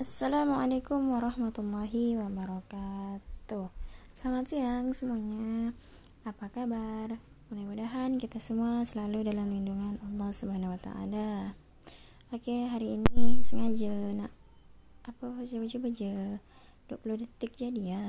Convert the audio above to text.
Assalamualaikum warahmatullahi wabarakatuh Selamat siang semuanya Apa kabar? Mudah-mudahan kita semua selalu dalam lindungan Allah Subhanahu wa taala. Oke, hari ini sengaja nak apa coba-coba aja 20 detik jadi ya